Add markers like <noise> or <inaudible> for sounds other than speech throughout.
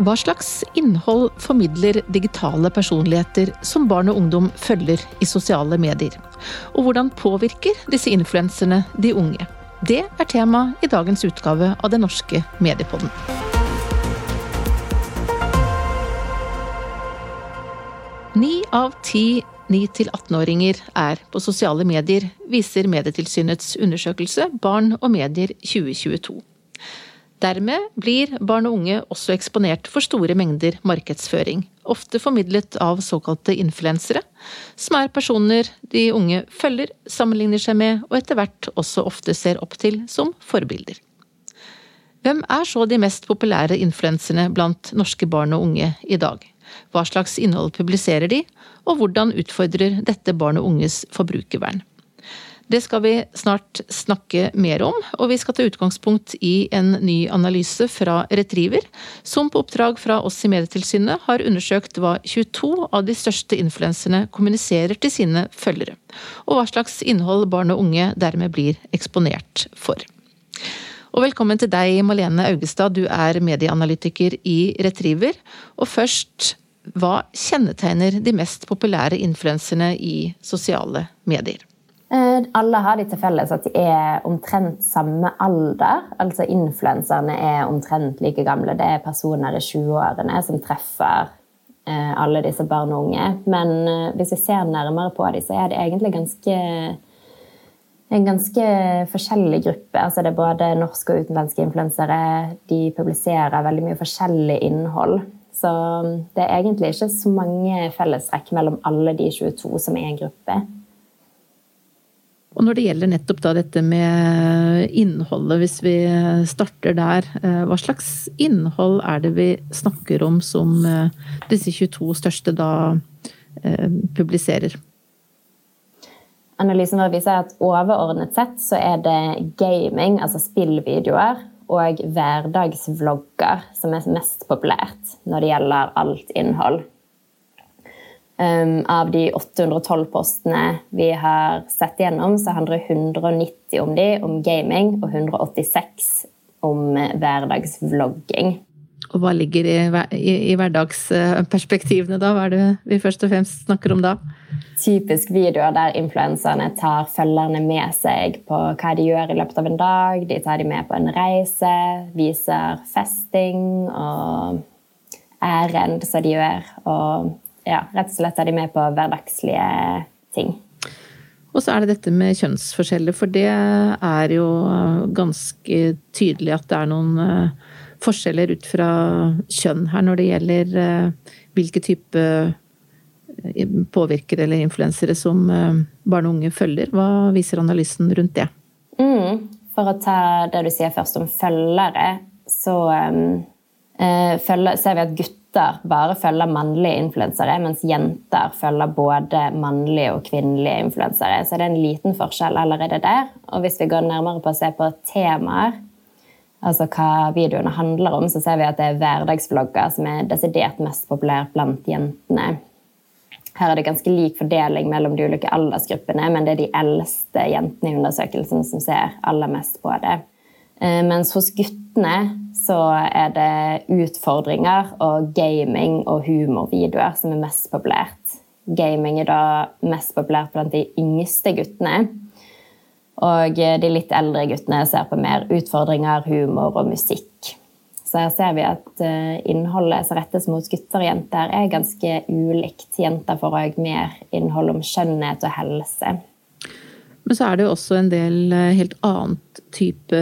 Hva slags innhold formidler digitale personligheter som barn og ungdom følger i sosiale medier? Og hvordan påvirker disse influenserne de unge? Det er tema i dagens utgave av Den norske mediepodden. Ni av ti 9-18-åringer er på sosiale medier, viser Medietilsynets undersøkelse Barn og medier 2022. Dermed blir barn og unge også eksponert for store mengder markedsføring, ofte formidlet av såkalte influensere, som er personer de unge følger, sammenligner seg med og etter hvert også ofte ser opp til som forbilder. Hvem er så de mest populære influenserne blant norske barn og unge i dag? Hva slags innhold publiserer de, og hvordan utfordrer dette barn og unges forbrukervern? Det skal vi snart snakke mer om, og vi skal ta utgangspunkt i en ny analyse fra Retriever, som på oppdrag fra oss i Medietilsynet har undersøkt hva 22 av de største influenserne kommuniserer til sine følgere, og hva slags innhold barn og unge dermed blir eksponert for. Og velkommen til deg, Malene Augestad, du er medieanalytiker i Retriever. Og først, hva kjennetegner de mest populære influenserne i sosiale medier? Eh, alle har de til felles at de er omtrent samme alder. Altså influenserne er omtrent like gamle. Det er personer i 20-årene som treffer eh, alle disse barn og unge. Men eh, hvis vi ser nærmere på dem, så er det egentlig ganske en ganske forskjellig gruppe. Altså det er både norske og utenlandske influensere. De publiserer veldig mye forskjellig innhold. Så det er egentlig ikke så mange fellestrekk mellom alle de 22 som er en gruppe. Og når det gjelder nettopp da dette med innholdet, hvis vi starter der. Eh, hva slags innhold er det vi snakker om som eh, disse 22 største da eh, publiserer? Analysen vår viser at overordnet sett så er det gaming, altså spillvideoer, og hverdagsvlogger som er mest populært når det gjelder alt innhold. Um, av de 812 postene vi har sett gjennom, så handler 190 om de om gaming og 186 om hverdagsvlogging. Og hva ligger i, i, i, hverdagsperspektivene, da? Hva er det vi først og fremst snakker om da? Typisk videoer der influenserne tar følgerne med seg på hva de gjør i løpet av en dag. De tar de med på en reise, viser festing og ærend som de gjør. og ja, rett og slett er de med på hverdagslige ting. Og så er det dette med kjønnsforskjeller, for det er jo ganske tydelig at det er noen eh, forskjeller ut fra kjønn her når det gjelder eh, hvilke type eh, påvirkere eller influensere som barn og unge følger. Hva viser analysen rundt det? Mm. For å ta det du sier først om følgere, så um, følger, ser vi at gutter gutter bare følger mannlige influensere, mens jenter følger både mannlige og kvinnelige influensere. Så det er en liten forskjell allerede der. Og hvis vi går nærmere på å se på temaer, altså hva videoene handler om, så ser vi at det er hverdagsvlogger som er desidert mest populært blant jentene. Her er det ganske lik fordeling mellom de ulike aldersgruppene, men det er de eldste jentene i undersøkelsen som ser aller mest på det. Eh, mens hos guttene så er det utfordringer og gaming og humorvideoer som er mest populært. Gaming er da mest populært blant de yngste guttene. Og de litt eldre guttene ser på mer utfordringer, humor og musikk. Så her ser vi at eh, innholdet som rettes mot gutter og jenter, er ganske ulikt. Jenter får òg mer innhold om skjønnhet og helse. Men så er det jo også en del eh, helt annet type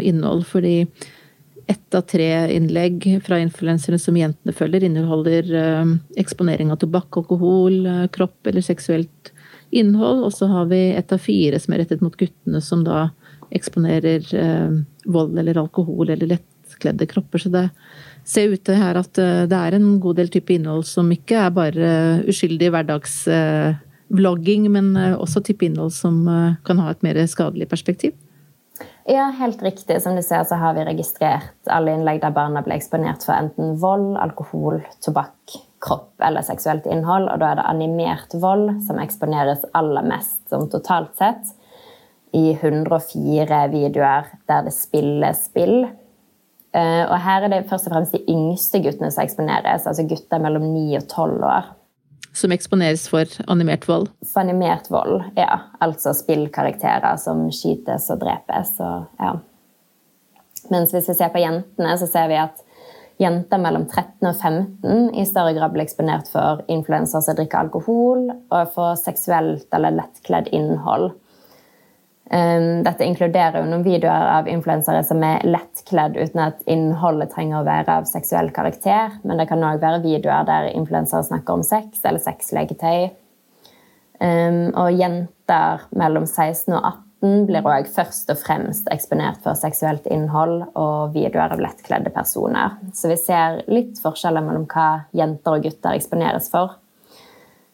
innhold. fordi ett av tre innlegg fra influensere som jentene følger, inneholder eh, eksponering av tobakk, alkohol, eh, kropp eller seksuelt innhold. Og så har vi ett av fire som er rettet mot guttene, som da eksponerer eh, vold eller alkohol eller lettkledde kropper. Så det ser ut til her at det er en god del type innhold som ikke er bare uskyldig hverdagsvlogging, men også type innhold som kan ha et mer skadelig perspektiv. Ja, helt riktig. Som du ser, så har vi registrert alle innlegg der barna ble eksponert for enten vold, alkohol, tobakk, kropp eller seksuelt innhold. Og da er det animert vold som eksponeres aller mest, som totalt sett i 104 videoer der det spilles spill. Og her er det først og fremst de yngste guttene som eksponeres, altså gutter mellom 9 og 12 år. Som eksponeres for animert vold? For animert vold, ja. Altså spillkarakterer som skytes og drepes. Og, ja. Mens hvis vi ser på jentene, så ser vi at jenter mellom 13 og 15 i større grad blir eksponert for influensere som drikker alkohol, og for seksuelt eller lettkledd innhold. Dette inkluderer jo noen videoer av influensere som er lettkledd uten at innholdet trenger å være av seksuell karakter, men det kan òg være videoer der influensere snakker om sex eller sexleketøy. Og jenter mellom 16 og 18 blir òg først og fremst eksponert for seksuelt innhold og videoer av lettkledde personer. Så vi ser litt forskjeller mellom hva jenter og gutter eksponeres for.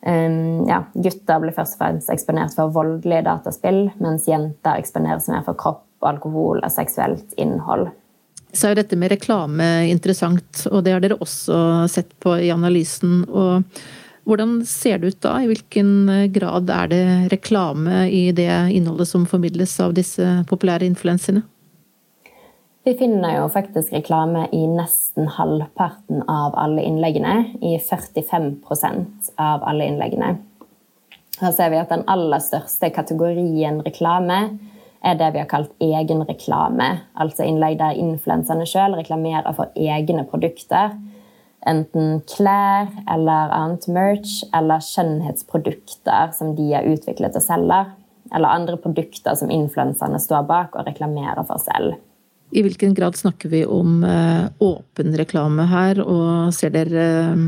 Um, ja, gutter blir først og fremst eksponert for voldelige dataspill, mens jenter eksponeres mer for kropp, alkohol og seksuelt innhold. Så er jo dette med reklame interessant, og det har dere også sett på i analysen. og hvordan ser det ut da? I hvilken eh, grad er det reklame i det innholdet som formidles av disse populære influenserne? Vi finner jo faktisk reklame i nesten halvparten av alle innleggene. I 45% av alle innleggene. Her ser vi at den aller største kategorien reklame er det vi har kalt egenreklame. Altså innlegg der influenserne sjøl reklamerer for egne produkter enten klær eller annet merch eller skjønnhetsprodukter som de har utviklet og selger. Eller andre produkter som influenserne står bak og reklamerer for selv. I hvilken grad snakker vi om eh, åpen reklame her, og ser dere eh,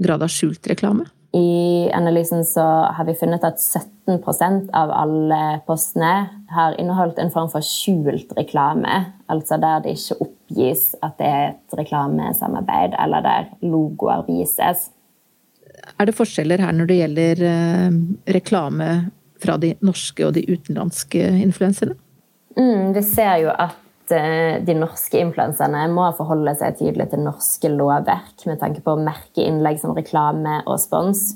grad av skjult reklame? I analysen så har vi funnet at 17% av alle postene har inneholdt en form for skjult reklame. Altså der det ikke oppgis at det er et reklamesamarbeid, eller der logoer vises. Er det forskjeller her når det gjelder eh, reklame fra de norske og de utenlandske influenserne? Mm, vi ser jo at de norske influenserne må forholde seg tydelig til norske lovverk med tanke på å merke innlegg som reklame og spons.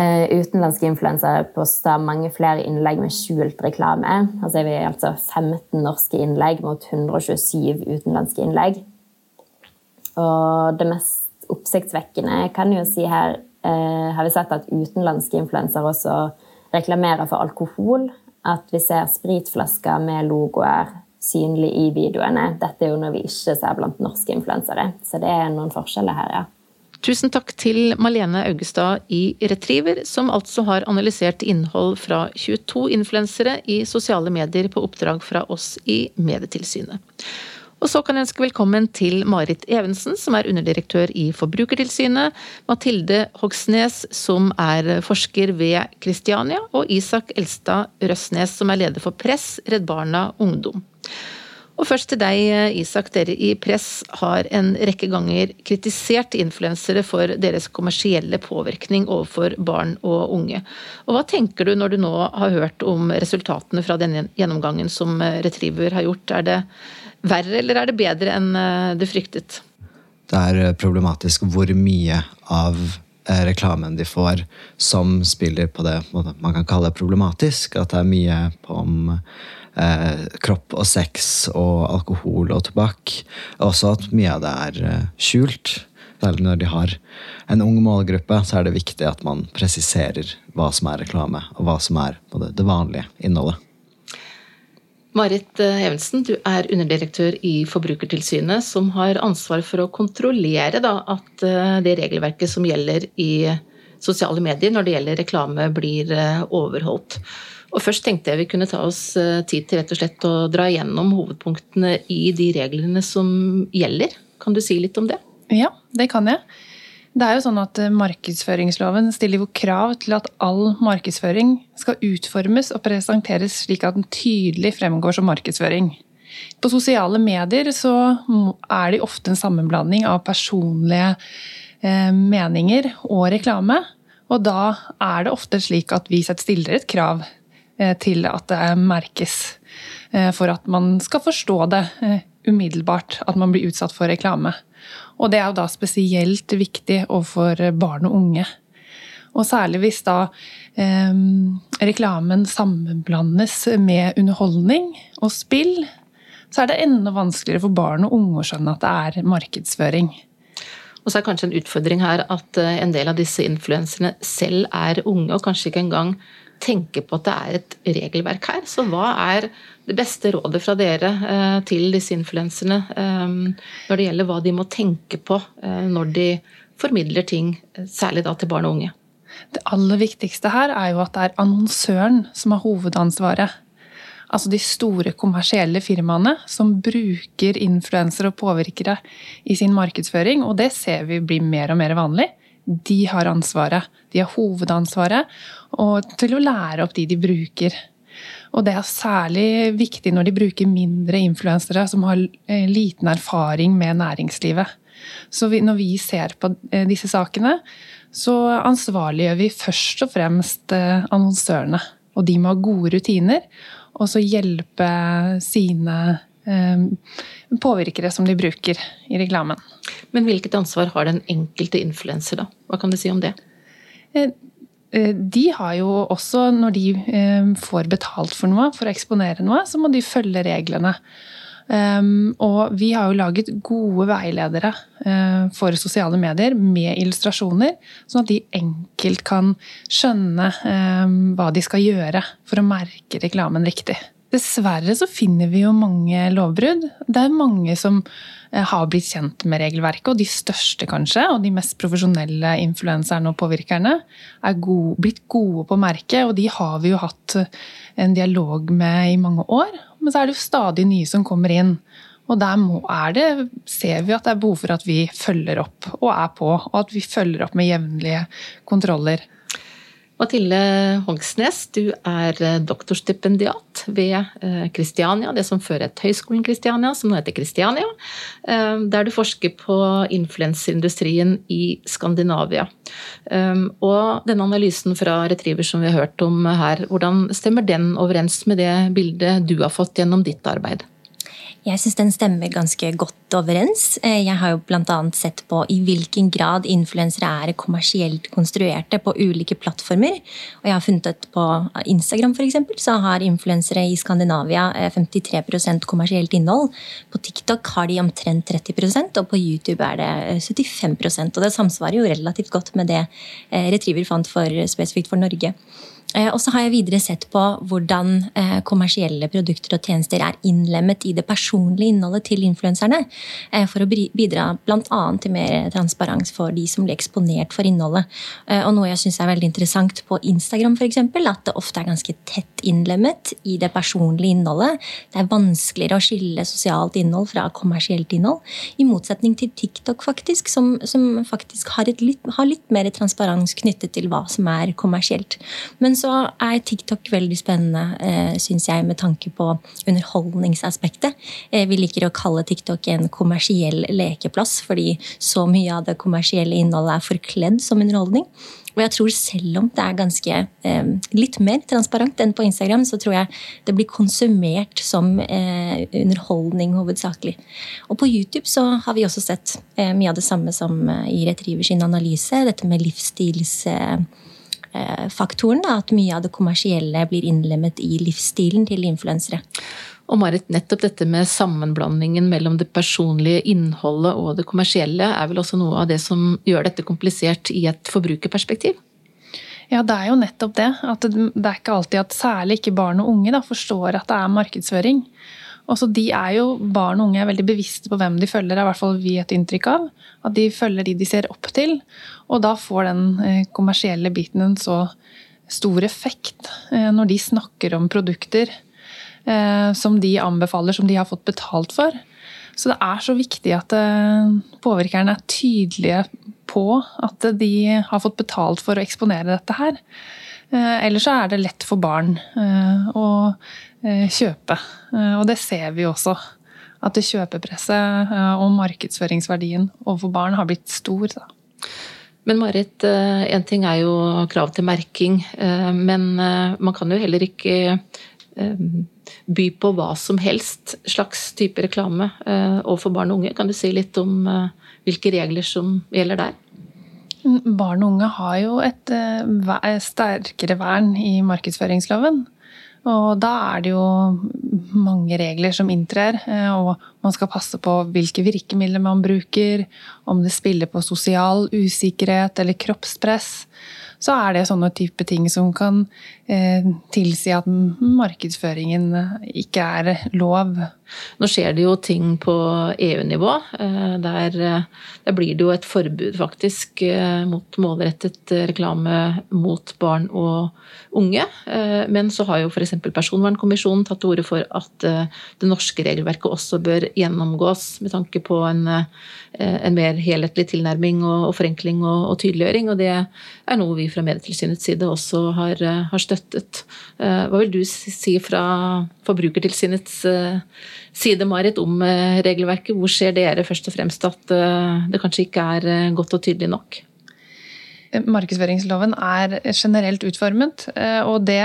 Uh, utenlandske influensere poster mange flere innlegg med skjult reklame. Altså vi er altså 15 norske innlegg mot 127 utenlandske innlegg. Og det mest oppsiktsvekkende kan jo si her uh, har vi sett at utenlandske influensere også reklamerer for alkohol. At vi ser spritflasker med logoer synlig i videoene. Dette er jo når vi ikke ser blant norske influensere. Så det er noen forskjeller her, ja. Tusen takk til Malene Augestad i Retriever, som altså har analysert innhold fra 22 influensere i sosiale medier på oppdrag fra oss i Medietilsynet. Og så kan jeg ønske velkommen til Marit Evensen, som er underdirektør i Forbrukertilsynet, Mathilde Hogsnes, som er forsker ved Kristiania, og Isak Elstad Røsnes, som er leder for Press, Redd Barna Ungdom. Og først til deg, Isak. Dere i Press har en rekke ganger kritisert influensere for deres kommersielle påvirkning overfor barn og unge. Og Hva tenker du når du nå har hørt om resultatene fra denne gjennomgangen som Retriever har gjort? Er det verre eller er det bedre enn eh, du fryktet? Det er problematisk hvor mye av eh, reklamen de får som spiller på det man kan kalle problematisk. At det er mye om eh, kropp og sex og alkohol og tobakk. Også at mye av det er eh, skjult. Særlig når de har en ung målgruppe, så er det viktig at man presiserer hva som er reklame, og hva som er det vanlige innholdet. Marit eh, Evensen, du er underdirektør i Forbrukertilsynet, som har ansvar for å kontrollere da, at eh, det regelverket som gjelder i sosiale medier når det gjelder reklame, blir overholdt. Og først tenkte jeg vi kunne ta oss eh, tid til rett og slett å dra igjennom hovedpunktene i de reglene som gjelder. Kan du si litt om det? Ja, det kan jeg. Det er jo sånn at eh, Markedsføringsloven stiller jo krav til at all markedsføring skal utformes og presenteres slik at den tydelig fremgår som markedsføring. På sosiale medier så er det ofte en sammenblanding av personlige eh, meninger og reklame. Og da er det ofte slik at vi stiller et krav Eh, til at det merkes. For at man skal forstå det umiddelbart, at man blir utsatt for reklame. Og det er jo da spesielt viktig overfor barn og unge. Og særlig hvis da eh, reklamen sammenblandes med underholdning og spill, så er det enda vanskeligere for barn og unge å skjønne at det er markedsføring. Og så er kanskje en utfordring her at eh, en del av disse influenserne selv er unge, og kanskje ikke engang tenker på at det er et regelverk her. Så hva er det beste rådet fra dere eh, til disse influenserne eh, når det gjelder hva de må tenke på når de formidler ting, særlig da til barn og unge? Det aller viktigste her er jo at det er annonsøren som har hovedansvaret altså de store kommersielle firmaene som bruker influensere og påvirkere i sin markedsføring, og det ser vi blir mer og mer vanlig. De har ansvaret. De har hovedansvaret til å lære opp de de bruker. Og det er særlig viktig når de bruker mindre influensere som har eh, liten erfaring med næringslivet. Så vi, når vi ser på eh, disse sakene, så ansvarliggjør vi først og fremst eh, annonsørene. Og de må ha gode rutiner og så hjelpe sine påvirkere som de bruker i reklamen. Men hvilket ansvar har den enkelte influenser, da? Hva kan du si om det? Eh, eh, de har jo også, når de får betalt for noe, for å eksponere noe, så må de følge reglene. Um, og vi har jo laget gode veiledere for sosiale medier med illustrasjoner, sånn at de enkelt kan skjønne um, hva de skal gjøre for å merke reklamen riktig. Dessverre så finner vi jo mange lovbrudd. Det er mange som uh, har blitt kjent med regelverket, og de største kanskje, og de mest profesjonelle influenserne og påvirkerne, er gode, blitt gode på merket, og de har vi jo hatt en dialog med i mange år. Men så er det jo stadig nye som kommer inn. Og der må, det, ser vi at det er behov for at vi følger opp og er på. Og at vi følger opp med jevnlige kontroller. Mathilde Hogsnes, du er eh, doktorstipendiat ved Kristiania, eh, det som før het Høgskolen Kristiania, som nå heter Kristiania. Eh, der du forsker på influenserindustrien i Skandinavia. Og denne analysen fra Retriever som vi har hørt om her, hvordan stemmer den overens med det bildet du har fått gjennom ditt arbeid? Jeg syns den stemmer ganske godt overens. Eh, jeg har jo bl.a. sett på i hvilken grad influensere er kommersielt konstruerte på ulike plattformer. Og jeg har funnet ut på Instagram for eksempel, så har influensere i Skandinavia 53 eh, kommersielt innhold. På TikTok har de omtrent 30% og på YouTube er det 75 eh, Og det samsvarer jo relativt godt med det Retriever fant for, spesifikt for Norge. Eh, og så har jeg videre sett på hvordan eh, kommersielle produkter og tjenester er innlemmet i det personlige innholdet til influenserne, eh, for å bidra bl.a. til mer transparens for de som blir eksponert for innholdet. Og noe jeg syns er veldig interessant på Instagram, f.eks., at det ofte er ganske tett innlemmet i det personlige innholdet. Det er vanskeligere å skille sosialt innhold fra kommersielt innhold, i motsetning til TikTok, faktisk, som, som faktisk har, litt, har litt mer transparens knyttet til hva som er kommersielt. Men så er TikTok veldig spennende, eh, syns jeg, med tanke på underholdningsaspektet. Eh, vi liker å kalle TikTok en kommersiell lekeplass, fordi så mye av det kommersielle innholdet er forkledd som underholdning. Og jeg tror selv om det er ganske eh, litt mer transparent enn på Instagram, så tror jeg det blir konsumert som eh, underholdning hovedsakelig. Og på YouTube så har vi også sett eh, mye av det samme som eh, i Retriever sin analyse. Dette med livsstils faktoren. Da, at mye av det kommersielle blir innlemmet i livsstilen til influensere. Og Marit, nettopp dette med sammenblandingen mellom det personlige innholdet og det kommersielle er vel også noe av det som gjør dette komplisert i et forbrukerperspektiv? Ja, det er jo nettopp det. At det, er ikke alltid at særlig ikke barn og unge da, forstår at det er markedsføring. Også de er jo, Barn og unge er veldig bevisste på hvem de følger, er i hvert fall vi et inntrykk av. At de følger de de ser opp til. Og da får den eh, kommersielle biten en så stor effekt eh, når de snakker om produkter eh, som de anbefaler, som de har fått betalt for. Så det er så viktig at påvirkerne er tydelige på at de har fått betalt for å eksponere dette her. Ellers så er det lett for barn å kjøpe. Eh, og det ser vi også. At det kjøpepresset eh, og markedsføringsverdien overfor barn har blitt stor. Da. Men Marit, en ting er jo krav til merking, men man kan jo heller ikke by på hva som helst slags type reklame overfor barn og unge. Kan du si litt om hvilke regler som gjelder der? Barn og unge har jo et sterkere vern i markedsføringsloven. Og da er det jo mange regler som inntrer, eh, og man skal passe på hvilke virkemidler man bruker, om det spiller på sosial usikkerhet eller kroppspress. Så er det sånne type ting som kan tilsi at markedsføringen ikke er lov. Nå skjer det jo ting på EU-nivå. Eh, der, eh, der, blir det jo et forbud, faktisk, eh, mot målrettet reklame mot barn og unge. Men så har jo f.eks. Personvernkommisjonen tatt til orde for at det norske regelverket også bør gjennomgås med tanke på en, en mer helhetlig tilnærming og, og forenkling og, og, tydeliggjøring. Og det er noe vi fra Medietilsynets side også har, har støttet. Hva vil du si fra Forbrukertilsynets side, Marit, om eh, regelverket? Hvor ser dere først og fremst at eh, det kanskje ikke er eh, godt og tydelig nok? Markedsføringsloven er generelt utformet, og det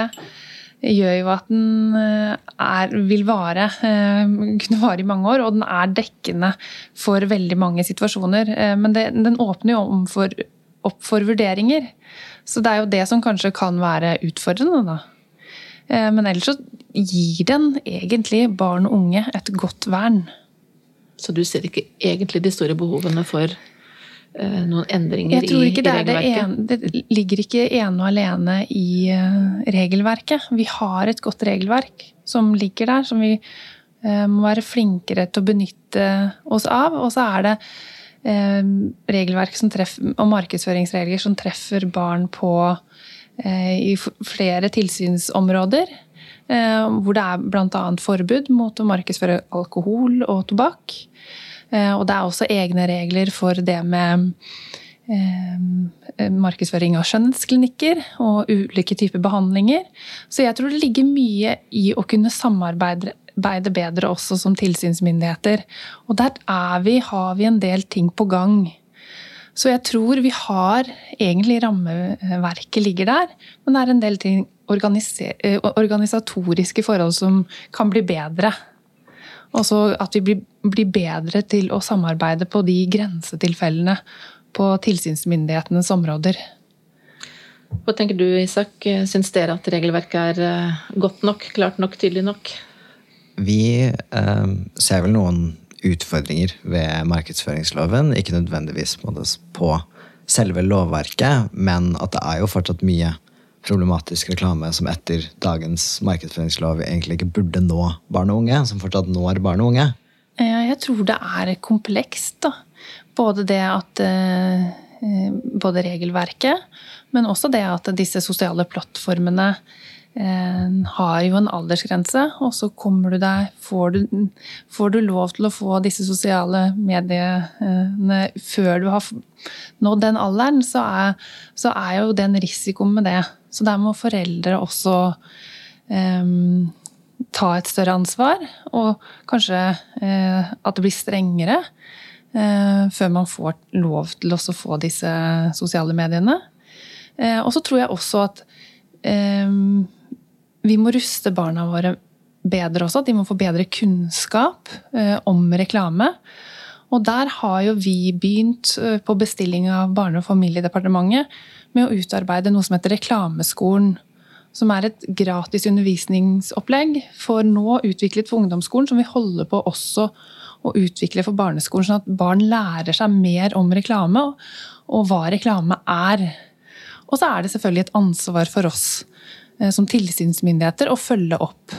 gjør jo at den er, vil vare, kunne vare i mange år, og den er dekkende for veldig mange situasjoner. Men det, den åpner jo for, opp for vurderinger. Så det er jo det som kanskje kan være utfordrende, da. Men ellers så gir den egentlig barn og unge et godt vern. Så du ser ikke egentlig de store behovene for uh, noen endringer Jeg tror ikke i, det, er det, en, det ligger ikke ene og alene i uh, regelverket. Vi har et godt regelverk som ligger der, som vi må være flinkere til å benytte oss av. Og så er det regelverk treffer, og markedsføringsregler som treffer barn på i flere tilsynsområder. Eh, hvor det er bl.a. forbud mot å markedsføre alkohol og tobakk. Eh, og det er også egne regler for det med eh, markedsføring av skjønnhetsklinikker og ulike typer behandlinger. Så jeg tror det ligger mye i å kunne samarbeide bedre også som tilsynsmyndigheter. Og der er vi, har vi en del ting på gang. Så jeg tror vi har egentlig rammeverket ligger der, men det er en del ting Eh, organisatoriske forhold som kan bli bedre. Og så at vi blir, blir, bedre til å samarbeide på de grensetilfellene på tilsynsmyndighetenes områder. Hva tenker du, Isak? Syns dere at regelverket er eh, godt nok, klart nok, tydelig nok? Vi eh, ser vel noen utfordringer ved markedsføringsloven. Ikke nødvendigvis på selve lovverket, men at det er jo fortsatt mye problematisk reklame som etter dagens markedsføringslov egentlig ikke burde nå barn og unge, som fortsatt når barn og unge? Jeg tror det er komplekst. da. Både det at eh, Både regelverket, men også det at disse sosiale plattformene Eh, har jo en aldersgrense, og så kommer du deg får du, får du, lov til å få disse sosiale mediene før du har nådd den alderen, så er, så er jo det en risiko med det. Så der må foreldre også um, ta et større ansvar, og kanskje uh, at det blir strengere uh, før man får lov til å få disse sosiale mediene. Uh, og så tror jeg også at um, vi må ruste barna våre bedre også. De må få bedre kunnskap eh, om reklame. Og der har jo vi begynt, eh, på bestilling av Barne- og familiedepartementet, med å utarbeide noe som heter Reklameskolen. Som er et gratis undervisningsopplegg for nå utviklet for ungdomsskolen, som vi holder på også å utvikle for barneskolen, sånn at barn lærer seg mer om reklame og, hva reklame er. Og så er det selvfølgelig et ansvar for oss som tilsynsmyndigheter å følge opp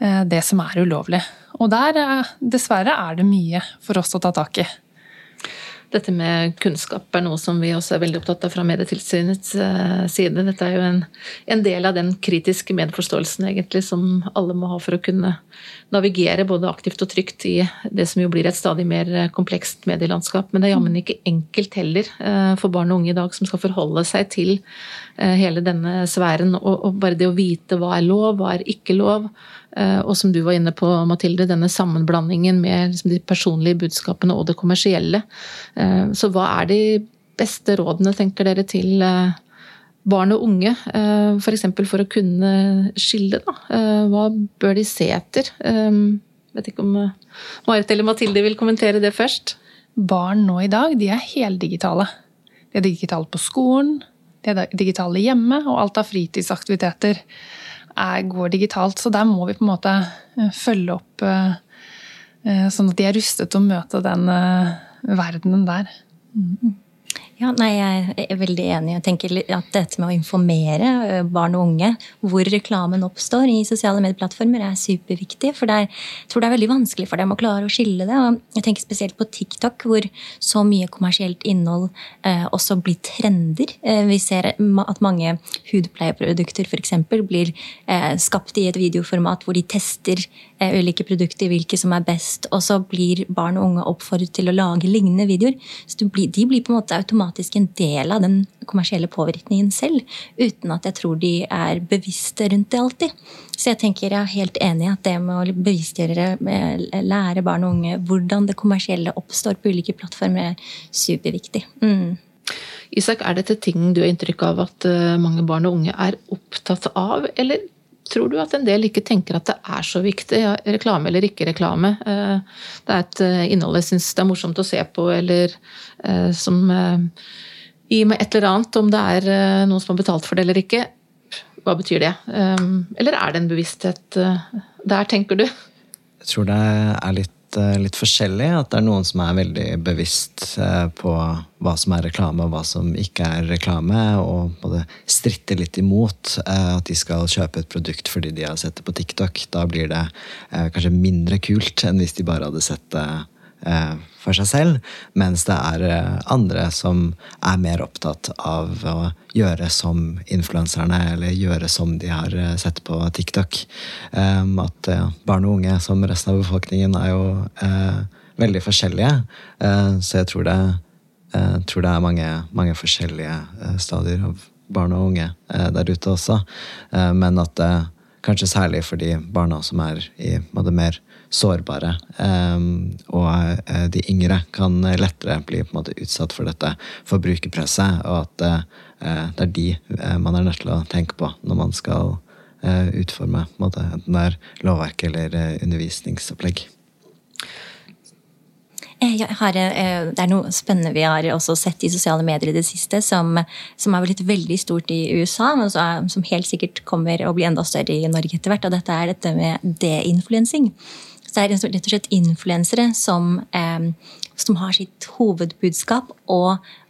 eh, det som er ulovlig. Og der, eh, dessverre, er det mye for oss å ta tak i. Dette med kunnskap er noe som vi også er veldig opptatt av fra Medietilsynets side. Dette er jo en, en, del av den kritiske medforståelsen egentlig som alle må ha for å kunne navigere både aktivt og trygt i det som jo blir et stadig mer komplekst medielandskap. Men det er jammen ikke enkelt heller for barn og unge i dag som skal forholde seg til Eh, hele denne sfæren. Og, bare det å vite hva er lov, hva er ikke lov. Eh, og som du var inne på, Mathilde, denne sammenblandingen med liksom, de personlige budskapene og det kommersielle. Eh, så hva er de beste rådene, tenker dere, til barn og unge? F.eks. For, for å kunne skille, da. Hva bør de se etter? Vet ikke om Marit eller Mathilde vil kommentere det først? Barn nå i dag, de er heldigitale. De er digitale på skolen, det digitale hjemme og alt av fritidsaktiviteter er, går digitalt. Så der må vi på en måte eh, følge opp sånn at de er rustet til å møte den verdenen der. Mm. Ja, nei, Jeg er veldig enig. Jeg tenker at Dette med å informere eh, barn og unge hvor reklamen oppstår i sosiale medieplattformer, er superviktig. For der, jeg tror det er veldig vanskelig for dem å klare å skille det. og jeg tenker Spesielt på TikTok, hvor så mye kommersielt innhold eh, også blir trender. Eh, vi ser at mange hudpleieprodukter f.eks. blir eh, skapt i et videoformat hvor de tester eh, ulike produkter, hvilke som er best. Og så blir barn og unge oppfordret til å lage lignende videoer. Så de blir på en måte automatisk automatisk en del av den kommersielle påvirkningen selv, uten at jeg tror de er bevisste rundt det alltid. Så jeg tenker jeg er helt enig i at det med å bevisstgjøre, lære barn og unge hvordan det kommersielle oppstår på ulike plattformer, er superviktig. Mm. Isak, er dette ting du har inntrykk av at eh, mange barn og unge er opptatt av, eller tror du at en del ikke tenker at det er så viktig? Reklame eller ikke reklame. Eh, det er et eh, innhold jeg syns det er morsomt å se på, eller som gir meg et eller annet, om det er noen som har betalt for det eller ikke. Hva betyr det? Eller er det en bevissthet der, tenker du? Jeg tror det er litt Eh, litt forskjellig. At det er noen som er veldig bevisst eh, på hva som er reklame og hva som ikke er reklame, og både stritter litt imot eh, at de skal kjøpe et produkt fordi de har sett det på TikTok. Da blir det kanskje mindre kult enn hvis de bare hadde sett det for seg selv, mens det er eh, andre som er mer opptatt av å gjøre som influenserne, eller gjøre som de har eh, sett på TikTok. At barn og unge, som resten av befolkningen, er jo veldig forskjellige. Så jeg tror det, jeg tror det er mange, mange forskjellige stadier av barn og unge der ute også. Men at det kanskje særlig for de barna som er i mer sårbare. Um, og uh, de yngre kan lettere bli på en måte utsatt for dette forbrukerpresset, og at uh, det er de uh, man er nødt til å tenke på når man skal utforme måte, enten det er lovverk eller undervisningsopplegg. Har, det er noe spennende vi har også sett i sosiale medier i det siste, som, som er blitt veldig stort i USA, men som helt sikkert kommer å bli enda større i Norge etter hvert. Og dette er dette med deinfluensing. Så det er rett og slett influensere som, eh, som, har sitt hovedbudskap å,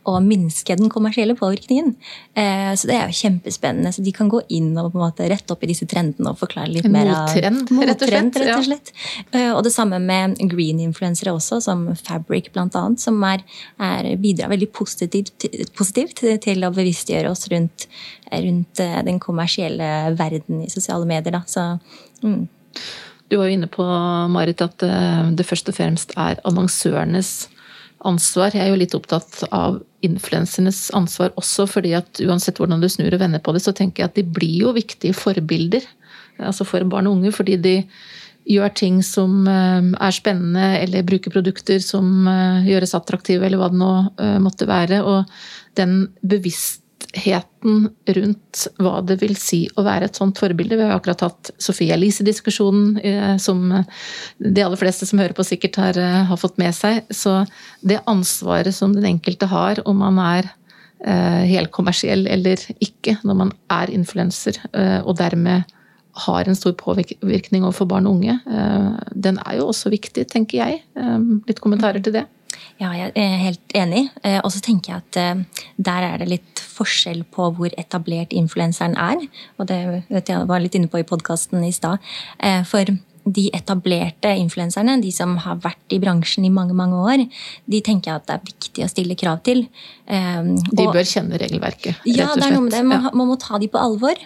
å, minske den kommersielle påvirkningen. Eh, så det er jo kjempespennende. Så de kan gå inn og på en måte rette opp i disse trendene og forklare litt mer av Mottrend, rett og slett. Rett og slett. Ja. Eh, og det samme med green-influensere også, som Fabric bl.a., som er, er, bidrar veldig positivt, positivt, til å bevisstgjøre oss rundt, rundt eh, den kommersielle verden i sosiale medier. Da. Så, mm. Du var jo inne på, Marit, at eh, det først og fremst er annonsørenes ansvar. Jeg er jo litt opptatt av influensernes ansvar også, fordi at uansett hvordan du snur og vender på det, så tenker jeg at de blir jo viktige forbilder. Altså for barn og unge, fordi de gjør ting som eh, er spennende, eller bruker produkter som eh, gjøres attraktive, eller hva det nå måtte være. Og den bevisst bevisstheten rundt hva det vil si å være et sånt forbilde. Vi har akkurat hatt Sofie Elise-diskusjonen, eh, som de aller fleste som hører på sikkert har, eh, har, fått med seg. Så det ansvaret som den enkelte har, om man er eh, helkommersiell eller ikke, når man er influenser, eh, og dermed har en stor påvirkning overfor barn og unge, eh, den er jo også viktig, tenker jeg. Eh, litt kommentarer til det? Ja, jeg er helt enig. Eh, og så tenker jeg at eh, der er det litt forskjell på hvor etablert influenseren er. Og det vet jeg var litt inne på i podkasten i stad. Eh, for de etablerte influenserne, de som har vært i bransjen i mange mange år, de tenker jeg at det er viktig å stille krav til. de bør kjenne regelverket, rett og slett. Ja, det er noe med det. Man, ja. man må ta de på alvor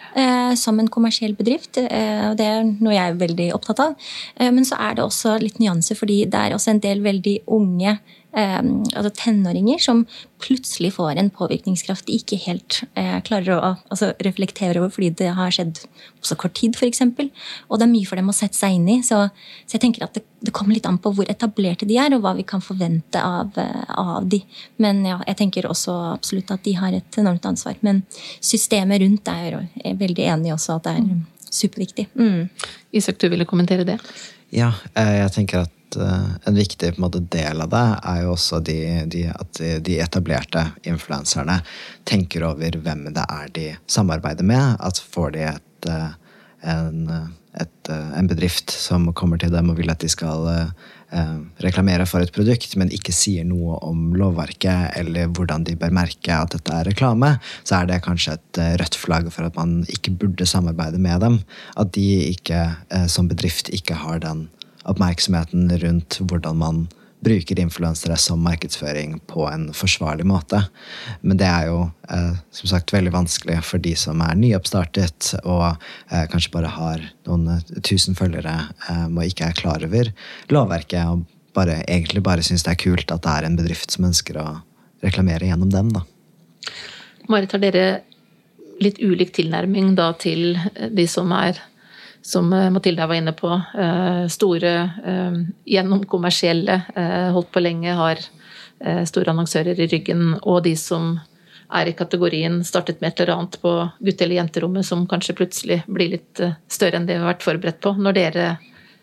som en kommersiell bedrift. og det er noe jeg er veldig opptatt av. Men så er det også litt nyanse, fordi det er også en del veldig unge altså tenåringer som plutselig får en påvirkningskraft de ikke helt eh, klarer å altså, reflektere over fordi det har skjedd på så kort tid, f.eks. Og det er mye for dem å sette seg inn i. Så, så jeg tenker at det, det, kommer litt an på hvor etablerte de er, og hva vi kan forvente av, eh, av de. Men ja, jeg tenker også absolutt at de har et enormt ansvar. Men systemet rundt er jeg veldig enig i også at det er superviktig. Mm. Isak, du ville kommentere det? Ja, eh, jeg tenker at Eh, en viktig måte, del av det er jo også de, de, at de etablerte influenserne tenker over hvem det er de samarbeider med. At får de et, eh, en, et, en, bedrift som kommer til dem og vil at de skal eh, reklamere for et produkt, men ikke sier noe om lovverket eller hvordan de bør merke at dette er reklame, så er det kanskje et eh, rødt flagg for at man ikke burde samarbeide med dem. At de ikke, eh, som bedrift ikke har den oppmerksomheten rundt hvordan man bruker influensere som markedsføring på en forsvarlig måte. Men det er jo eh, som sagt veldig vanskelig for de som er nyoppstartet og eh, kanskje bare har noen eh, tusen følgere og ikke er klar over lovverket og bare, egentlig bare syns det er kult at det er en bedrift som ønsker å reklamere gjennom dem. da. Marit, har dere litt ulik tilnærming da til de som er som Mathilde var inne på. Eh, store, eh, gjennomkommersielle, holdt på lenge, har store annonsører i ryggen. Og de som er i kategorien startet med et eller annet på gutte- eller jenterommet som kanskje plutselig blir litt større enn det vi har vært forberedt på, når dere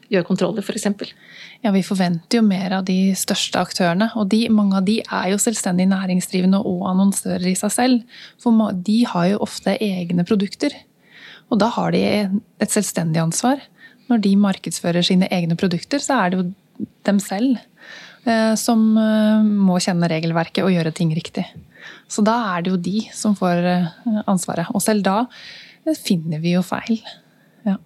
gjør kontroller, f.eks. Ja, Vi forventer jo mer av de største aktørene. Og de, mange av de er jo selvstendig næringsdrivende og annonsører i seg selv. For de har jo ofte egne produkter. Og da har de et selvstendig ansvar. Når de markedsfører sine egne produkter, så er det jo dem selv eh, som eh, må kjenne regelverket og gjøre ting riktig. Så da er det jo de som får eh, ansvaret. Og selv da finner vi jo feil. Ja.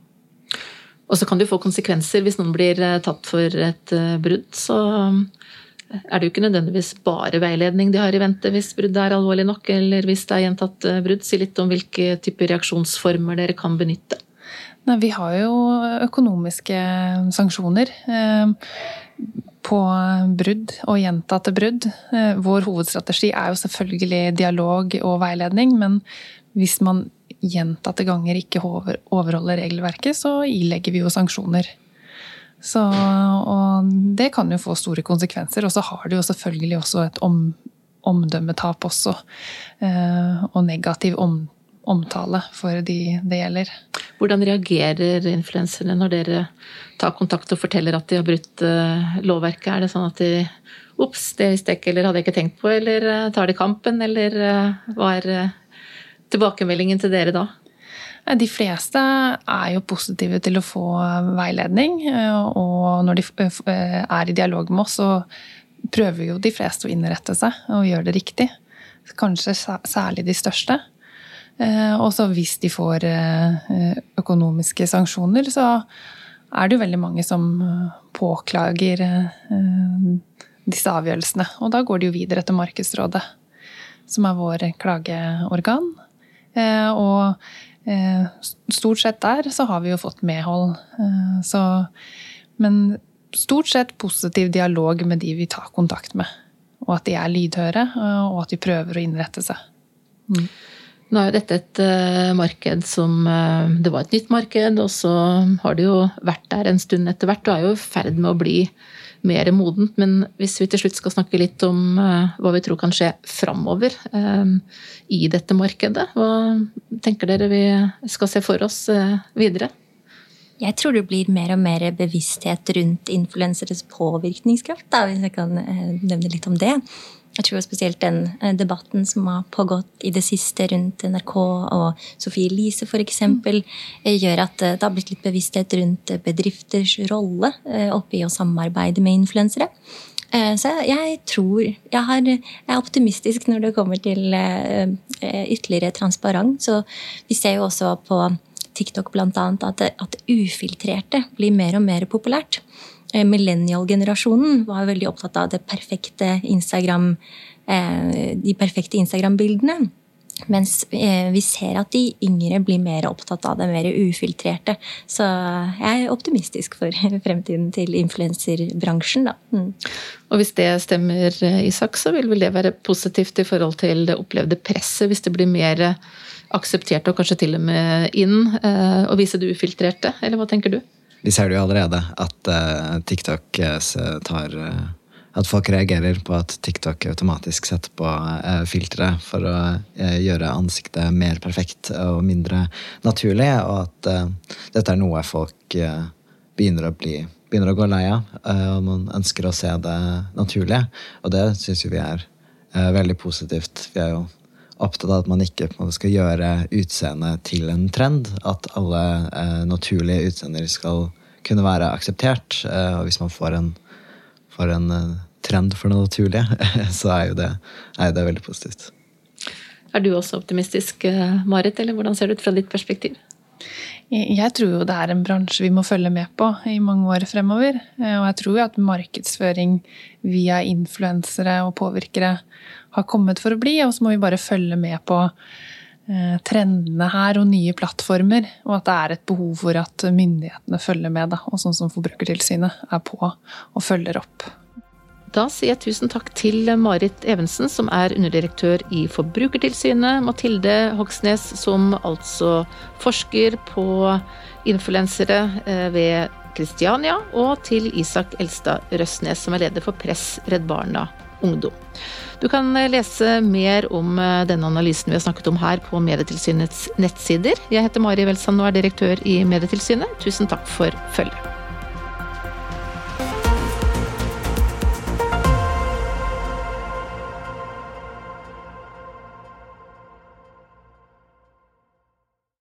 Og så kan det jo få konsekvenser hvis noen blir tatt for et brudd. Så er det jo ikke nødvendigvis bare veiledning de har i vente hvis bruddet er alvorlig nok, eller hvis det er gjentatt eh, brudd. Si litt om hvilke typer reaksjonsformer dere kan benytte. Nei, vi har jo økonomiske sanksjoner eh, på brudd og gjentatte brudd. Eh, vår hovedstrategi er jo selvfølgelig dialog og veiledning, men hvis man gjentatte ganger ikke overholder regelverket, så ilegger vi jo sanksjoner. Så, og det kan jo få store konsekvenser. Og så har det jo selvfølgelig også et om, omdømmetap også. Eh, og negativ om, omtale for de det gjelder. Hvordan reagerer influenserne når dere tar kontakt og forteller at de har brutt uh, lovverket? Er det sånn at de Ops, det visste jeg ikke, eller hadde jeg ikke tenkt på, eller uh, tar de kampen, eller hva er tilbakemeldingen til dere da? De fleste er jo positive til å få veiledning, og når de er i dialog med oss, så prøver jo de fleste å innrette seg og gjøre det riktig. Kanskje særlig de største. Og så hvis de får økonomiske sanksjoner, så er det jo veldig mange som påklager disse avgjørelsene. Og da går de jo videre til Markedsrådet, som er vår klageorgan. Og Eh, stort sett der så har vi jo fått medhold. Eh, så, men stort sett positiv dialog med de vi tar kontakt med. Og at de er lydhøre, eh, og at de prøver å innrette seg. Mm. Nå er jo dette et marked som Det var et nytt marked, og så har det jo vært der en stund etter hvert. Og er jo i ferd med å bli mer modent. Men hvis vi til slutt skal snakke litt om uh, hva vi tror kan skje framover uh, i dette markedet, hva tenker dere vi skal se for oss uh, videre? Jeg tror det blir mer og mer bevissthet rundt influenseres påvirkningskraft, da, hvis jeg kan nevne litt om det. Jeg tror spesielt den eh, debatten som har pågått i det siste rundt NRK og Sofie Elise f.eks., eh, gjør at eh, det har blitt litt bevissthet rundt bedrifters rolle oppi å samarbeide med influensere. Så jeg tror jeg, er optimistisk når det kommer til ytterligere transparent. Så vi ser jo også på TikTok annet at, at ufiltrerte blir mer og mer populært. Eh, millennial-generasjonen var veldig opptatt av perfekte Instagram, eh, de perfekte Instagram-bildene. Mens eh, vi ser at de yngre blir mer opptatt av det mer ufiltrerte. Så jeg er optimistisk for <laughs> fremtiden til influenserbransjen, da. Mm. Og hvis det stemmer, Isak, så vil vel det være positivt i forhold til det opplevde presset, hvis det blir mer akseptert og kanskje til og med inn å vise det ufiltrerte, eller hva tenker du? Vi ser det jo allerede, at uh, TikTok uh, tar uh, At folk reagerer på at TikTok automatisk setter på filtre for å gjøre ansiktet mer perfekt og mindre naturlig, og at dette er noe folk begynner å bli begynner å gå lei av, og man ønsker å se det naturlige. Og det syns vi er veldig positivt. Vi er jo opptatt av at man ikke på en måte, skal gjøre utseendet til en trend. At alle eh, naturlige utseender skal kunne være akseptert. Eh, og hvis man får en, får en eh, trend for det naturlige, <laughs> så er jo det, er jo det veldig positivt. Er du også optimistisk, eh, Marit, eller hvordan ser det ut fra ditt perspektiv? Jeg tror jo det er en bransje vi må følge med på i mange år fremover. Eh, og jeg tror jo at markedsføring via influensere og påvirkere har kommet for å bli. Og så må vi bare følge med på eh, trendene her og nye plattformer. Og at det er et behov for at myndighetene følger med, da, og sånn som Forbrukertilsynet er på og følger opp. Da sier jeg tusen takk til Marit Evensen, som er underdirektør i Forbrukertilsynet, Mathilde Hogsnes, som altså forsker på influensere eh, ved Kristiania, og til Isak Elstad Røsnes, som er leder for Press Redd Barna Ungdom. Du kan eh, lese mer om eh, denne analysen vi har snakket om her på Medietilsynets nettsider. Jeg heter Mari Welsand og er direktør i Medietilsynet. Tusen takk for følget.